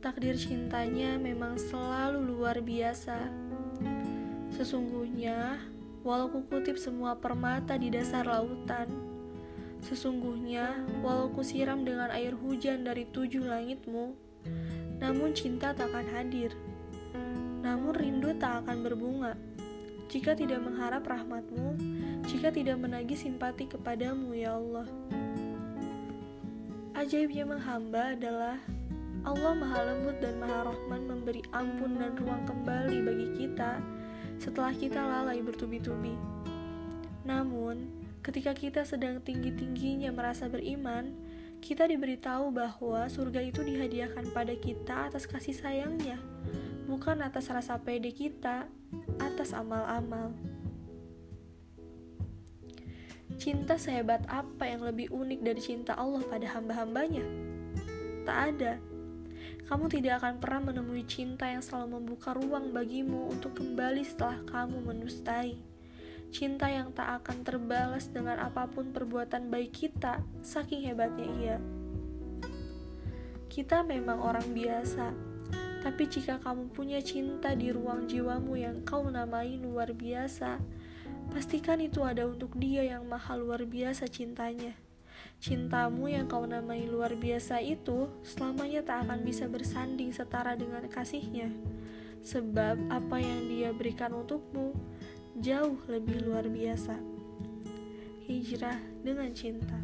Air cintanya memang selalu luar biasa. Sesungguhnya, walau kukutip semua permata di dasar lautan, sesungguhnya walau kusiram dengan air hujan dari tujuh langitmu, namun cinta tak akan hadir. Namun rindu tak akan berbunga jika tidak mengharap rahmatmu, jika tidak menagih simpati kepadamu, ya Allah. Ajaibnya menghamba adalah Allah Maha Lembut dan Maha Rahman memberi ampun dan ruang kembali bagi kita setelah kita lalai bertubi-tubi. Namun, ketika kita sedang tinggi-tingginya merasa beriman, kita diberitahu bahwa surga itu dihadiahkan pada kita atas kasih sayangnya, bukan atas rasa pede kita, atas amal-amal. Cinta sehebat apa yang lebih unik dari cinta Allah pada hamba-hambanya? Tak ada kamu tidak akan pernah menemui cinta yang selalu membuka ruang bagimu untuk kembali setelah kamu mendustai. Cinta yang tak akan terbalas dengan apa pun perbuatan baik kita, saking hebatnya ia. Kita memang orang biasa, tapi jika kamu punya cinta di ruang jiwamu yang kau namai luar biasa, pastikan itu ada untuk dia yang maha luar biasa cintanya. Cintamu yang kau namai luar biasa itu selamanya tak akan bisa bersanding setara dengan kasihnya. Sebab apa yang dia berikan untukmu jauh lebih luar biasa. Hijrah dengan cinta.